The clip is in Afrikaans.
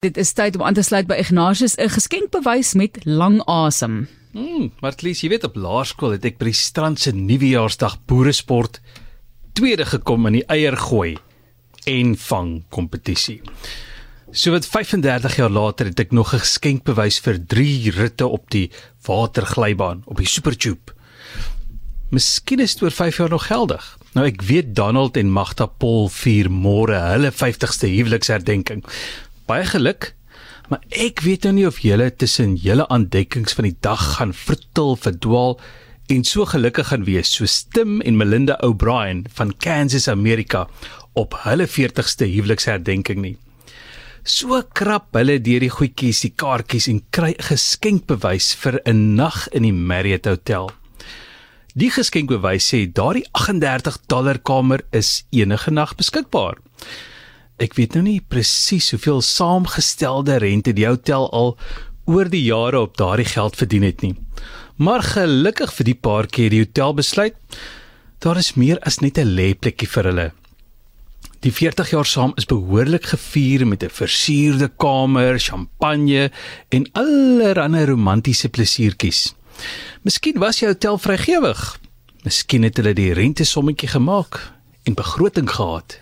Dit is tyd om aan te sluit by Ignatius 'n geskenkbewys met lang asem. Hmm, maar Lies, jy weet op laerskool het ek by die strand se nuwejaarsdag boeresport tweede gekom in die eier gooi en vang kompetisie. So wat 35 jaar later het ek nog 'n geskenkbewys vir 3 ritte op die waterglybaan op die Supertube. Miskien is dit oor 5 jaar nog geldig. Nou ek weet Donald en Magda Paul vier môre hulle 50ste huweliksherdenking baie geluk. Maar ek weet nou nie of julle tussen julle aandekkings van die dag gaan vertel, verdwaal en so gelukkig gaan wees so Tim en Melinda O'Brien van Kansas, Amerika op hulle 40ste huweliksherdenking nie. So krap hulle deur die goedjies, die kaartjies en kry geskenkbewys vir 'n nag in die Marriott Hotel. Die geskenkbewys sê daardie 38 dollar kamer is enige nag beskikbaar. Ek weet nou nie presies hoeveel saamgestelde rente die hotel al oor die jare op daardie geld verdien het nie. Maar gelukkig vir die paartjie het die hotel besluit daar is meer as net 'n lêplekkie vir hulle. Die 40 jaar saam is behoorlik gevier met 'n versierde kamer, champagne en allerlei romantiese plesiertjies. Miskien was die hotel vrygewig. Miskien het hulle die rente sommetjie gemaak en begroting gehad.